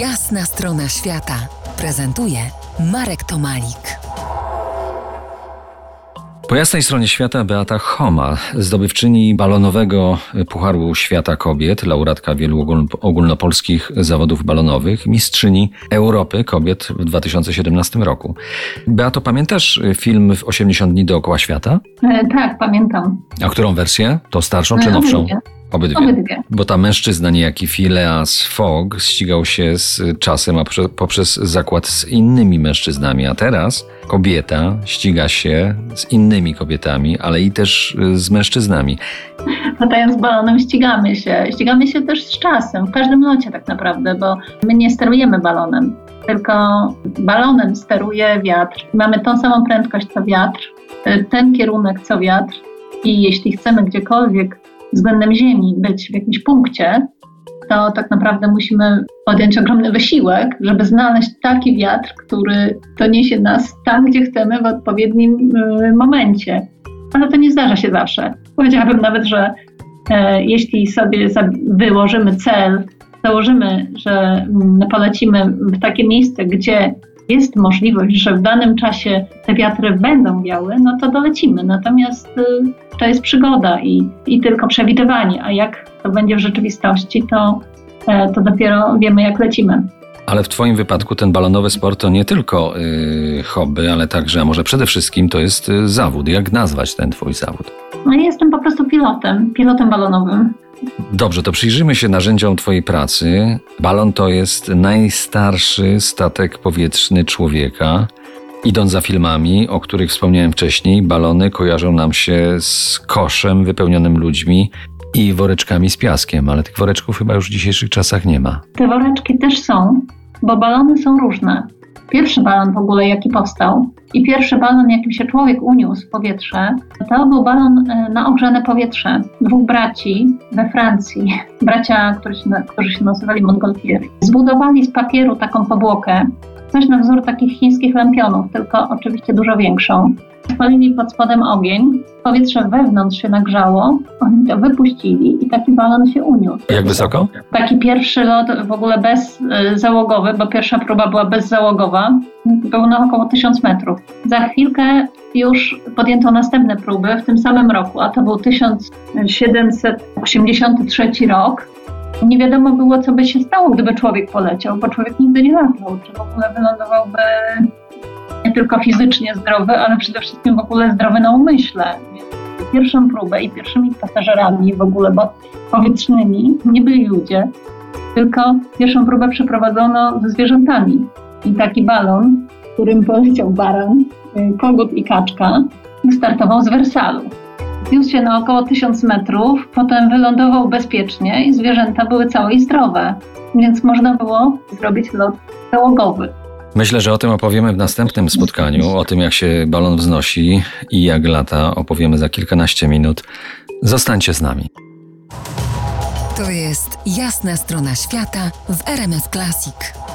Jasna strona świata prezentuje Marek Tomalik. Po jasnej stronie świata Beata Homa, zdobywczyni balonowego Pucharu Świata Kobiet, laureatka wielu ogólnopolskich zawodów balonowych, mistrzyni Europy Kobiet w 2017 roku. Beato, pamiętasz film w 80 dni dookoła świata? E, tak, pamiętam. A którą wersję? To starszą czy nowszą? Obydwie. Obydwie. Bo ta mężczyzna, niejaki Phileas Fogg, ścigał się z czasem a poprzez zakład z innymi mężczyznami, a teraz kobieta ściga się z innymi kobietami, ale i też z mężczyznami. Latając balonem ścigamy się. Ścigamy się też z czasem, w każdym locie tak naprawdę, bo my nie sterujemy balonem, tylko balonem steruje wiatr. Mamy tą samą prędkość co wiatr, ten kierunek co wiatr i jeśli chcemy gdziekolwiek względem Ziemi być w jakimś punkcie, to tak naprawdę musimy podjąć ogromny wysiłek, żeby znaleźć taki wiatr, który doniesie nas tam, gdzie chcemy w odpowiednim y, momencie. Ale to nie zdarza się zawsze. Powiedziałabym nawet, że e, jeśli sobie wyłożymy cel, założymy, że mm, polecimy w takie miejsce, gdzie jest możliwość, że w danym czasie te wiatry będą wiały, no to dolecimy. Natomiast y, to jest przygoda i, i tylko przewidywanie, a jak to będzie w rzeczywistości, to, e, to dopiero wiemy, jak lecimy. Ale w Twoim wypadku ten balonowy sport to nie tylko yy, hobby, ale także, a może przede wszystkim to jest yy, zawód. Jak nazwać ten Twój zawód? No, jestem po prostu pilotem, pilotem balonowym. Dobrze, to przyjrzyjmy się narzędziom Twojej pracy. Balon to jest najstarszy statek powietrzny człowieka. Idąc za filmami, o których wspomniałem wcześniej, balony kojarzą nam się z koszem wypełnionym ludźmi i woreczkami z piaskiem, ale tych woreczków chyba już w dzisiejszych czasach nie ma. Te woreczki też są, bo balony są różne. Pierwszy balon w ogóle, jaki powstał i pierwszy balon, jakim się człowiek uniósł w powietrze, to był balon e, na ogrzane powietrze dwóch braci we Francji, bracia, którzy się, którzy się nazywali Montgolfieri. Zbudowali z papieru taką powłokę, coś na wzór takich chińskich lampionów, tylko oczywiście dużo większą. Spalili pod spodem ogień, powietrze wewnątrz się nagrzało, oni to wypuścili i taki balon się uniósł. Jak wysoko? Taki pierwszy lot w ogóle bezzałogowy, bo pierwsza próba była bezzałogowa, był na około 1000 metrów. Za chwilkę już podjęto następne próby w tym samym roku, a to był 1783 rok. Nie wiadomo było, co by się stało, gdyby człowiek poleciał, bo człowiek nigdy nie latał, czy w ogóle wylądowałby nie tylko fizycznie zdrowy, ale przede wszystkim w ogóle zdrowy na umyśle. Pierwszą próbę i pierwszymi pasażerami w ogóle bo powietrznymi nie byli ludzie, tylko pierwszą próbę przeprowadzono ze zwierzętami. I taki balon, którym poleciał baran, y, kogut i kaczka, startował z Wersalu. Zniósł się na około 1000 metrów, potem wylądował bezpiecznie i zwierzęta były całe i zdrowe, więc można było zrobić lot załogowy. Myślę, że o tym opowiemy w następnym spotkaniu. O tym, jak się balon wznosi i jak lata, opowiemy za kilkanaście minut. Zostańcie z nami. To jest jasna strona świata w RMS Classic.